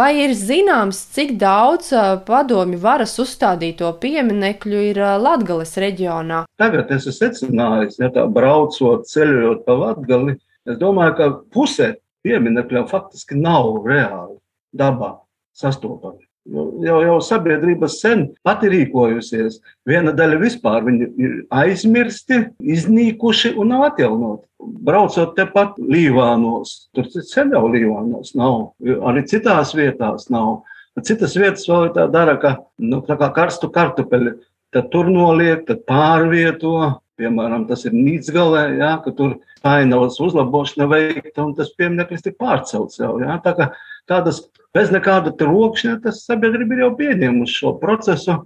Vai ir zināms, cik daudz padomju varas uzstādīto pieminekļu ir Latvijas reģionā? Tagad es esmu secinājis, ja tā braucot, ceļojot pa Latviju, es domāju, ka pusē pieminekļiem faktiski nav reāli dabā sastopami. Nu, jau, jau sabiedrība sen pati rīkojusies. Viena daļa vispār ir aizmirsti, iznīkuši un nav atjaunoti. Braucot tepat Līvānos, tur sen jau Līvānos nav, arī citās vietās nav. Citas vietas vēl ir tā dara, ka nu, tā kā karstu kartupeli, tad tur noliek, tad pārvieto. Piemēram, tas ir Nīcgalē, ja, ka tur ainavas uzlabošana veikta un tas piemineklis tik pārcelts jau. Ja. Tā kā tādas bez nekāda trokšņa, tas sabiedrība ir jau pieņēmusi šo procesu.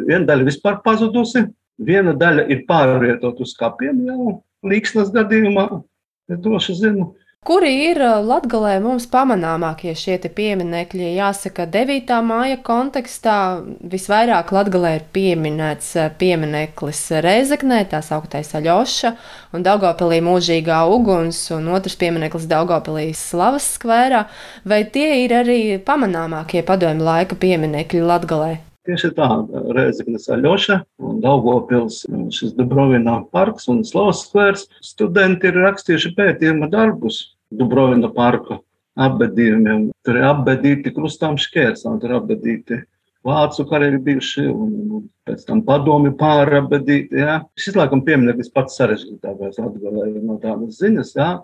Viena daļa vispār pazudusi, viena daļa ir pārvietot uz kapiem jau līksnas gadījumā. Es droši zinu, Kuri ir Latvijā mums pamanāmākie šie pieminekļi? Jāsaka, 9. māja kontekstā visvairāk Latvijā ir pieminēts piemineklis Reizeknē, tā sauktais Aļoša, un Daugopilī mūžīgā uguns, un otrs piemineklis Daugopilī Slavas skvērā. Vai tie ir arī pamanāmākie padomju laika pieminekļi Latvijā? Tieši tā, Reizeknas Aļoša un Daugopils, šis Dubrovina parks un Slavas skvērs. Studenti ir rakstījuši pētījuma darbus Dubrovina parka apbedījumiem. Tur ir apbedīti krustām šķērsām, tur ir apbedīti vācu karaļi bijuši un pēc tam padomi pārabedīti. Ja. Šis, laikam, piemineklis pats sarežģītākais Latvijā no tādas ziņas, ja,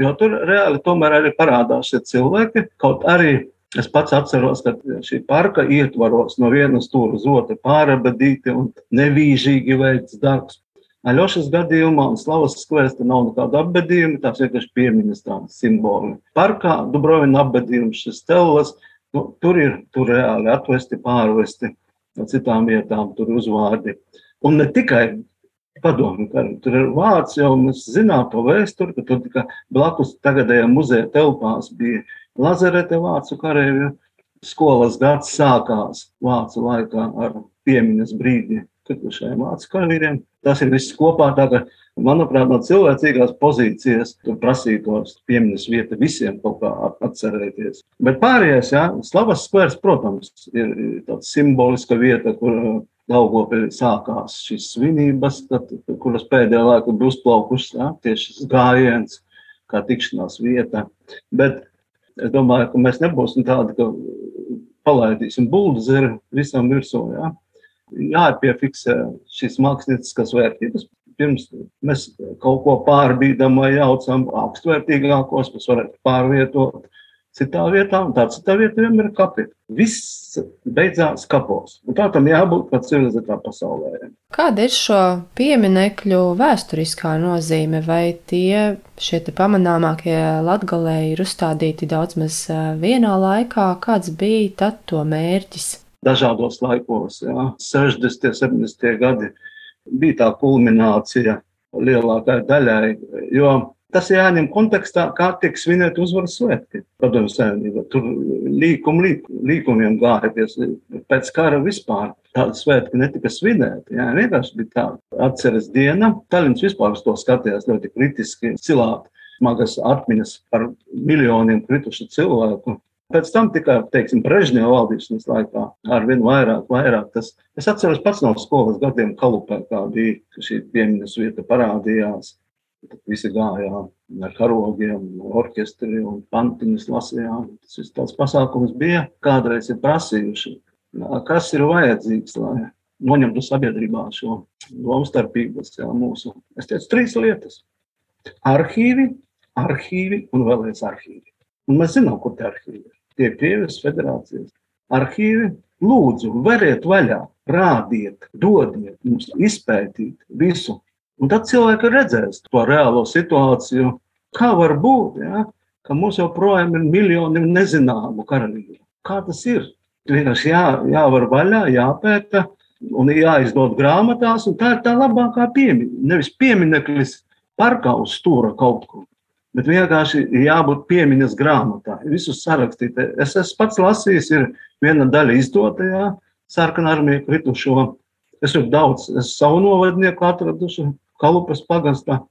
jo tur reāli tomēr arī parādās šie cilvēki, kaut arī Es pats atceros, ka šī parka ietvaros no vienas stūra uz otru pārabadīti un nevīžīgi veikts darbs. Aļošas gadījumā un Slavas skvērs tur nav nekāda apbedījuma, tās vienkārši piemiņas tādas simboli. Parkā Dubrovina apbedījums, šis telas, nu, tur ir tur reāli atvesti, pārvesti no citām vietām, tur uzvārdi. Un ne tikai padomju karu. Tur ir vārds, jau mēs zinām to vēsturi, ka tur tikai blakus tagadējā muzeja telpās bija Lazarete vācu karavīru skolas gads sākās vācu laikā ar piemiņas brīdi kritušajiem vācu karavīriem. Tas ir viss kopā. Ka, manuprāt, no cilvēcīgās pozīcijas prasītos piemiņas vieta visiem kaut kā atcerēties. Bet pārējais, jā, Slavas skvērs, protams, ir tāda simboliska vieta, kur Daugopilī sākās šīs svinības, tad, kuras pēdējā laikā bija uzplaukušas, ja, tieši šis gājiens, kā tikšanās vieta. Bet Es domāju, ka mēs nebūsim tādi, ka palaidīsim buldozeri visam virsū. Ja? Jāpiefiksē šīs mākslinieckās vērtības. Pirms mēs kaut ko pārbīdam vai jaucam augstvērtīgākos, mēs varētu pārvietot citā vietā, un tā citā vietā vienmēr ir kapi. Viss beidzās kapos. Un tā tam jābūt pat civilizētā pasaulē. Kāda ir šo pieminekļu vēsturiskā nozīme? Vai tie šie pamanāmākie latgalē ir uzstādīti daudz maz vienā laikā? Kāds bija tad to mērķis? Dažādos laikos, jā, 60. un 70. gadi bija tā kulminācija lielākajai daļai, jo Tas ir jāņem kontekstā, kā tiek svinēti uzvaras svētki padomju savienībā. Tur līkumi, līkumiem gāja pēc kara vispār. Tāda svētki netika svinēti. Jā, vienkārši bija tā atceres diena. Talins vispār uz to skatījās ļoti kritiski, cilāt smagas atmiņas par miljoniem kritušu cilvēku. Pēc tam tikai, teiksim, Brežņeva valdīšanas laikā ar vien vairāk, vairāk tas. Es atceros pats no skolas gadiem Kalupē, kā bija šī piemiņas vieta parādījās. Visi gājām ar karogiem, orķestri un pantiņus lasījām. Tas viss tāds pasākums bija, kādreiz ir prasījuši. Kas ir vajadzīgs, lai noņemtu sabiedrībā šo domstarpības jā, mūsu? Es teicu trīs lietas. Arhīvi, arhīvi un vēlreiz arhīvi. Un mēs zinām, kur tie arhīvi ir. Tie Krievijas federācijas arhīvi. Lūdzu, veriet vaļā, rādiet, dodiet mums izpētīt visu Un tad cilvēki redzēs to reālo situāciju, kā var būt, ja, ka mums joprojām ir miljoni nezināmu karavīru. Kā tas ir? Vienkārši jā, jāvar vaļā, jāpēta un jāizdod grāmatās, un tā ir tā labākā piemiņa. Nevis piemineklis parkā uz stūra kaut kur, bet vienkārši jābūt piemiņas grāmatā, visus sarakstīt. Es esmu pats lasījis, ir viena daļa izdotajā sarkanā armija kritušo. Es esmu daudz, es savu novadnieku atraduši, Kalupas pagastā.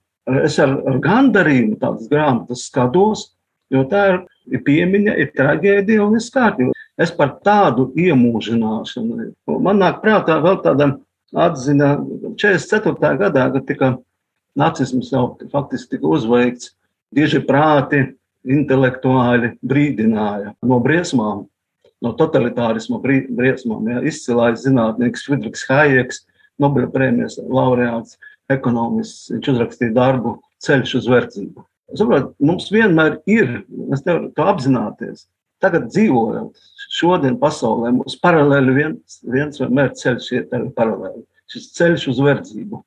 Es ar, ar gandarījumu tādas grāmatas skatos, jo tā ir, piemiņa, ir traģēdija un ir kārtība. Es par tādu iemūžināšanu. Man nāk prātā vēl tāda atzina 44. gadā, kad tika nacisms jau faktiski tika uzveikts. Tieši prāti, intelektuāļi brīdināja no briesmām, no totalitārisma briesmām. Ja. Izcilais zinātnieks Friedrichs Hayeks, Nobela prēmijas laureāts, ekonomists, viņš uzrakstīja darbu Ceļš uz verdzību. Saprot, mums vienmēr ir, mēs nevaram to apzināties. Tagad dzīvojot šodien pasaulē, mums paralēli viens, viens vienmēr ceļš iet paralēli. Šis ceļš uz verdzību.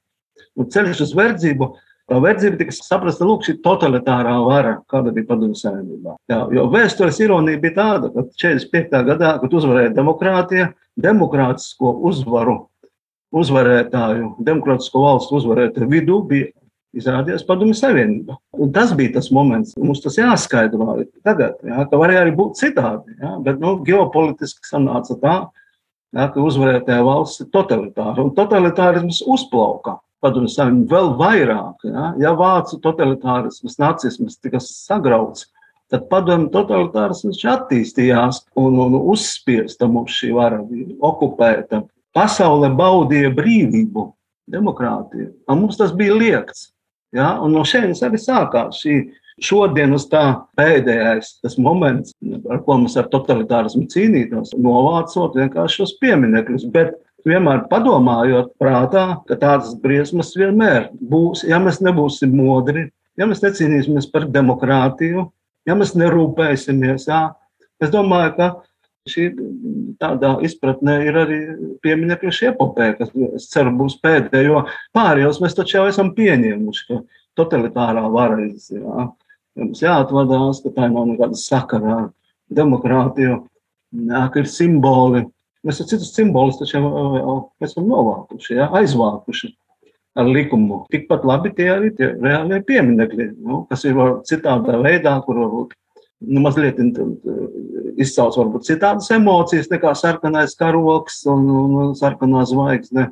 Un ceļš uz verdzību Verdzība tika saprasta, lūk, šī totalitārā vara, kāda bija padomju savienībā. Jā, jo vēstures ironija bija tāda, ka 45. gadā, kad uzvarēja demokrātija, demokrātisko uzvaru, uzvarētāju, demokrātisko valstu uzvarētāju vidū bija izrādījās padomju savienība. Un tas bija tas moments, mums tas jāskaidro tagad, jā, ka varēja arī būt citādi, jā, bet nu, ģeopolitiski sanāca tā, jā, ka uzvarētāja valsts ir totalitāra, un totalitārisms uzplauka padomju savienību vēl vairāk. Ja, ja vācu totalitārisms, nacisms tika sagrauts, tad padomju totalitārisms attīstījās un, un uzspiesta mums šī vara bija okupēta. Pasaule baudīja brīvību, demokrātiju, un mums tas bija liekts. Ja, un no šejienes arī sākās šī šodienas pēdējais moments, ar ko mēs ar totalitārismu cīnītos, novācot vienkārši šos pieminekļus. Bet vienmēr padomājot prātā, ka tādas briesmas vienmēr būs, ja mēs nebūsim modri, ja mēs necīnīsimies par demokrātiju, ja mēs nerūpēsimies. Jā. Es domāju, ka šī tādā izpratnē ir arī pieminiekļu šī epopē, kas, es ceru, būs pēdējo. Pārējos mēs taču jau esam pieņēmuši, ka totalitārā vara. Jā. Mums jāatvadās, ka tā nav nekāda sakara ar demokrātiju, jā, ka ir simboli, Mēs ar citus simbolus taču jau esam novākuši, ja, aizvākuši ar likumu. Tikpat labi tie arī tie reālie pieminekļi, nu, kas ir citādā veidā, kur varbūt nu, mazliet izcauts varbūt citādas emocijas nekā sarkanais karoks un, un sarkanā zvaigzne,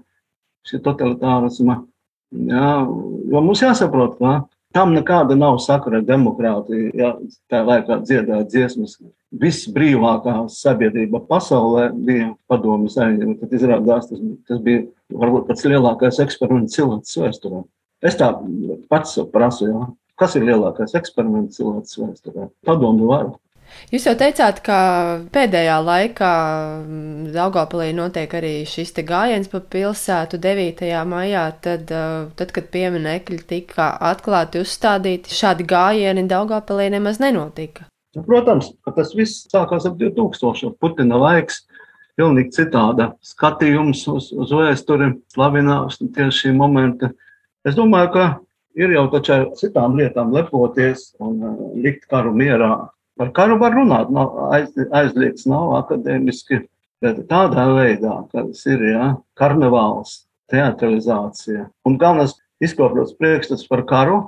šī totalitārisma. Jā, jo mums jāsaprot, ka Tam nekāda nav sakara ar demokrātiju. Ja tā laikā dziedāja dziesmas, visbrīvākā sabiedrība pasaulē bija padomju savienība. Tad izrādās, tas, tas bija varbūt pats lielākais eksperiments cilvēces vēsturē. Es tā pats prasu, ja? Kas ir lielākais eksperiments cilvēces vēsturē? Padomju vara. Jūs jau teicāt, ka pēdējā laikā mm, Daugopilī notiek arī šis te gājiens pa pilsētu 9. maijā, tad, tad kad pieminekļi tika atklāti uzstādīti, šādi gājieni Daugopilī nemaz nenotika. Nu, protams, ka tas viss sākās ap 2000. Putina laiks, pilnīgi citāda skatījums uz, uz vēsturi, slavinās tieši šī momenta. Es domāju, ka ir jau taču ar citām lietām lepoties un uh, likt karu mierā Par karu var runāt, nav aiz, aizliegts, nav akadēmiski, tādā veidā, kas ir ja, karnevāls, teatralizācija. Un galvenais izkopļots priekšstats par karu,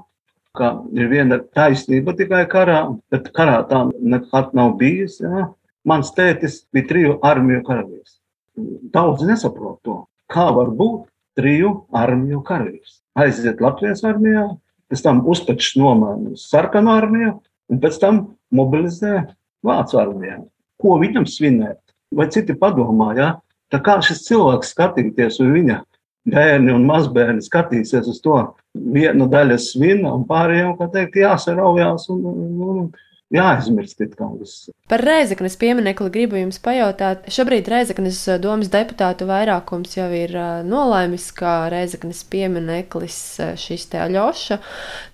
ka ir viena taisnība tikai karā, bet karā tā nekad nav bijis. Ja. Mans tētis bija triju armiju karavīrs. Daudz nesaprot to. Kā var būt triju armiju karavīrs? Aiziet Latvijas armijā, pēc tam uzpečs nomaina uz sarkanu armiju, un pēc tam mobilizē vācu armijā. Ko viņam svinēt? Vai citi padomā, ja? Tā kā šis cilvēks skatīties uz viņa bērni un mazbērni skatīsies uz to vienu daļu svina un pārējiem, kā teikt, jāsaraujās un, un, un jāaizmirst kā viss. Par Rēzeknes pieminekli gribu jums pajautāt. Šobrīd Rēzeknes eh, domas deputātu vairākums jau ir eh, nolēmis, ka Rēzeknes piemineklis eh, šis te aļoša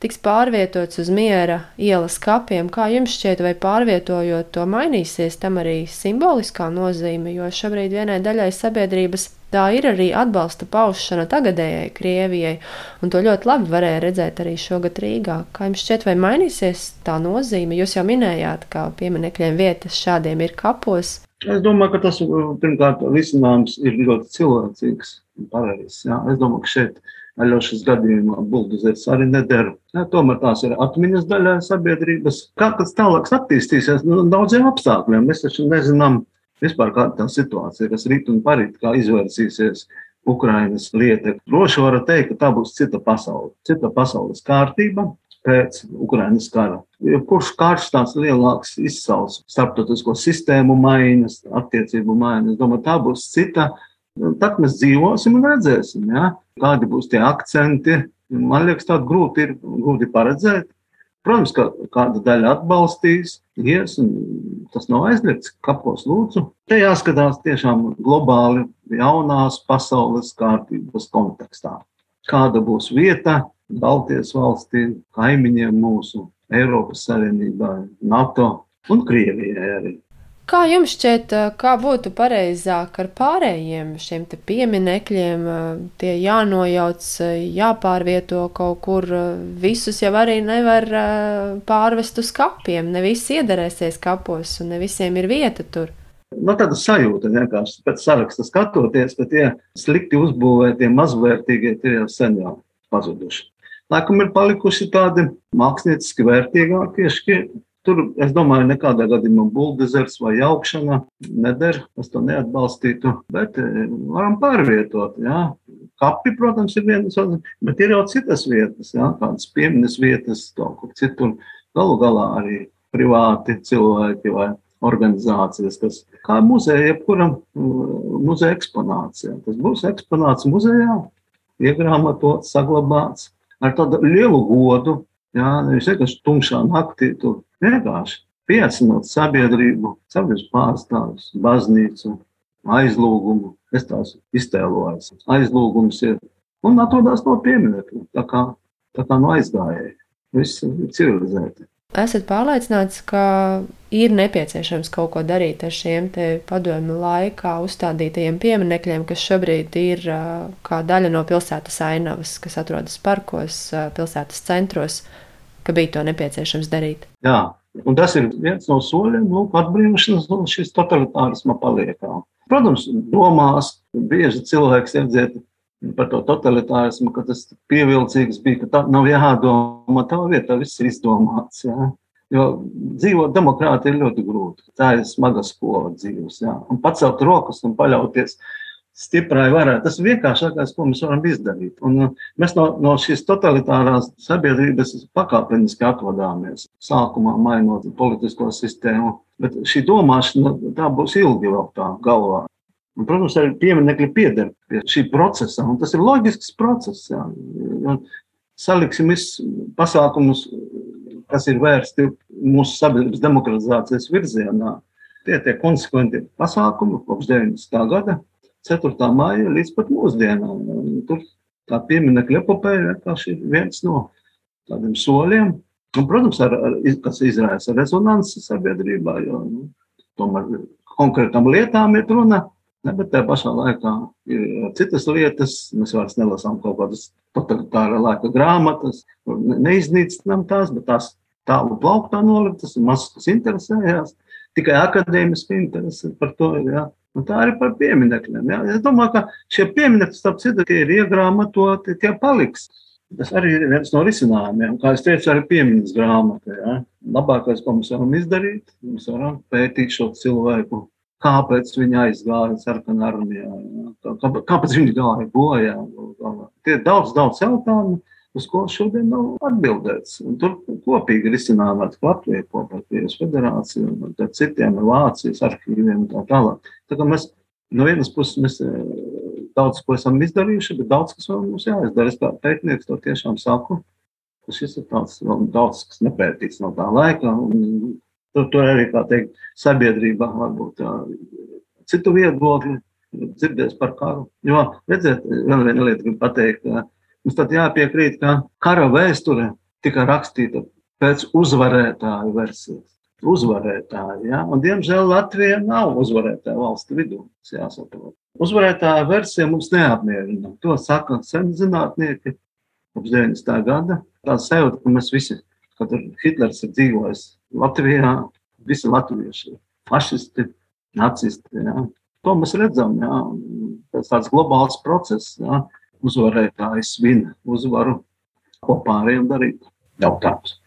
tiks pārvietots uz miera ielas kapiem. Kā jums šķiet, vai pārvietojot to mainīsies tam arī simboliskā nozīme, jo šobrīd vienai daļai sabiedrības Tā ir arī atbalsta paušana tagadējai Krievijai, un to ļoti labi varēja redzēt arī šogad Rīgā. Kā jums šķiet, vai mainīsies tā nozīme? Jūs jau minējāt, ka pieminekļiem vietas šādiem ir kapos. Es domāju, ka tas pirmkārt risinājums ir ļoti cilvēcīgs un pareizs. Es domāju, ka šeit Aļošas gadījumā buldozers arī nedara. Ja, tomēr tās ir atmiņas daļā sabiedrības. Kā tas tālāk attīstīsies? Nu, daudziem apstākļiem mēs taču nezinām vispār kāda tā situācija, kas rīt un parīt, kā izvērsīsies Ukrainas lieta. Droši var teikt, ka tā būs cita pasaule, cita pasaules kārtība. pēc Ukrainas kara. Kurš karš tāds lielāks izsauc starptautisko sistēmu maiņas, attiecību maiņas? Domāju, tā būs cita. Tad mēs dzīvosim un redzēsim, ja? kādi būs tie akcenti. Man liekas, tā grūti ir grūti paredzēt. Protams, ka kāda daļa atbalstīs, ies, un tas nav aizliegts. Kapos lūdzu. Te jāskatās tiešām globāli jaunās pasaules kārtības kontekstā. Kāda būs vieta Baltijas valstīm, kaimiņiem mūsu, Eiropas Savienībā, NATO un Krievijai arī. Kā jums šķiet, kā būtu pareizāk ar pārējiem šiem pieminekļiem? Tie jānojauc, jāpārvieto kaut kur. Visus jau arī nevar pārvest uz kapiem. Ne visi iederēsies kapos, un ne visiem ir vieta tur. Nu, tāda sajūta vienkārši pēc saraksta skatoties, ka tie slikti uzbūvētie, mazvērtīgie tie jau sen jau pazuduši. Laikam ir palikuši tādi mākslinieciski vērtīgākie šķiet. Tur, es domāju, nekādā gadījumā buldozers vai augšana neder, es to neatbalstītu, bet eh, varam pārvietot. Jā. Kapi, protams, ir vienas, bet ir jau citas vietas, jā, kādas pieminas vietas, kaut kur citur. Galu galā arī privāti cilvēki vai organizācijas, kas kā muzeja, jebkuram muzeja eksponācijā. Tas būs eksponāts muzejā, iegrāmatots, saglabāts ar tādu lielu godu. Jā, nevis vienkārši tumšā naktī, tur vienkārši piecinot sabiedrību, sabiedrības pārstāvis, baznīcu, aizlūgumu. Es tās iztēlojos. Aizlūgums ir un atrodas no pieminiekļa, tā kā, tā kā no aizgājēja. Viss ir civilizēti esat pārliecināts, ka ir nepieciešams kaut ko darīt ar šiem padomju laikā uzstādītajiem pieminekļiem, kas šobrīd ir kā daļa no pilsētas ainavas, kas atrodas parkos, pilsētas centros, ka bija to nepieciešams darīt. Jā, un tas ir viens no soļiem, lūk, atbrīvošanas no šīs totalitārisma paliekā. Protams, domās bieži cilvēks redzēt par to totalitārismu, ka tas pievilcīgs bija, ka tā nav jādomā, tā vietā viss ir izdomāts. Jā. Jo dzīvot demokrāti ir ļoti grūti. Tā ir smaga skola dzīves. Jā. Un pacelt rokas un paļauties stiprai varai. Tas ir vienkāršākais, ko mēs varam izdarīt. Un uh, mēs no, no šīs totalitārās sabiedrības pakāpeniski atvadāmies. Sākumā mainot politisko sistēmu. Bet šī domāšana tā būs ilgi vēl tā galvā. Un, protams, arī pieminekļi pieder pie šī procesa, un tas ir loģisks process. Jā. Saliksim visus pasākumus, kas ir vērsti mūsu sabiedrības demokratizācijas virzienā. Tie ir konsekventi pasākumi kopš 90. gada, 4. maija līdz pat mūsdienām. Tur tā pieminekļa epopēja vienkārši ir viens no tādiem soļiem. Un, protams, ar, ar, kas izraisa rezonanci sabiedrībā, jo nu, tomēr konkrētām lietām ir runa. Ne, bet tajā pašā laikā ir citas lietas. Mēs vairs nelasām kaut kādas totalitāra laika grāmatas, neiznīcinām tās, bet tās tālu plauktā noliktas, un mazs kas interesējās. Tikai akadēmiski interesi par to ir. Jā. Un tā arī par pieminekļiem. Jā. Es domāju, ka šie pieminekļi, starp citu, ir iegrāmatoti, tie paliks. Tas arī ir viens no risinājumiem. Kā es teicu, arī piemiņas grāmatā. Ja? Labākais, ko mēs varam izdarīt, mēs varam pētīt šo cilvēku kāpēc viņi aizgāja sarkanā armijā, kā, kāpēc viņi gāja bojā. Tie ir daudz, daudz jautājumu, uz ko šodien nav atbildēts. Un tur kopīgi risinājumā Latvija kopā ar Krievijas federāciju ar citiem Vācijas arhīviem un tā tālāk. Tā kā mēs no vienas puses mēs eh, daudz ko esam izdarījuši, bet daudz kas vēl mums jāizdara. Es kā pētnieks to tiešām saku, ka šis ir tāds vēl daudz, kas nepētīts no tā laika. Un, Tur, tur arī, teikt, sabiedrībā varbūt tā, citu viedokļu dzirdēs par karu. Jo, redziet, viena lieta, gribu pateikt, mums tad jāpiekrīt, ka kara vēsture tika rakstīta pēc uzvarētāju versijas. Uzvarētāji, ja? un diemžēl Latvija nav uzvarētāja valsts vidū. Uzvarētāja versija mums neapmierina. To saka sen zinātnieki kopš 90. gada. Tā sajūta, ka mēs visi kad Hitlers ir dzīvojis Latvijā, visi latvieši, fašisti, nacisti. Jā. To mēs redzam, jā. tas tāds globāls process, jā. Uzvarētājs svin uzvaru, ko pārējiem darīt. Jautājums.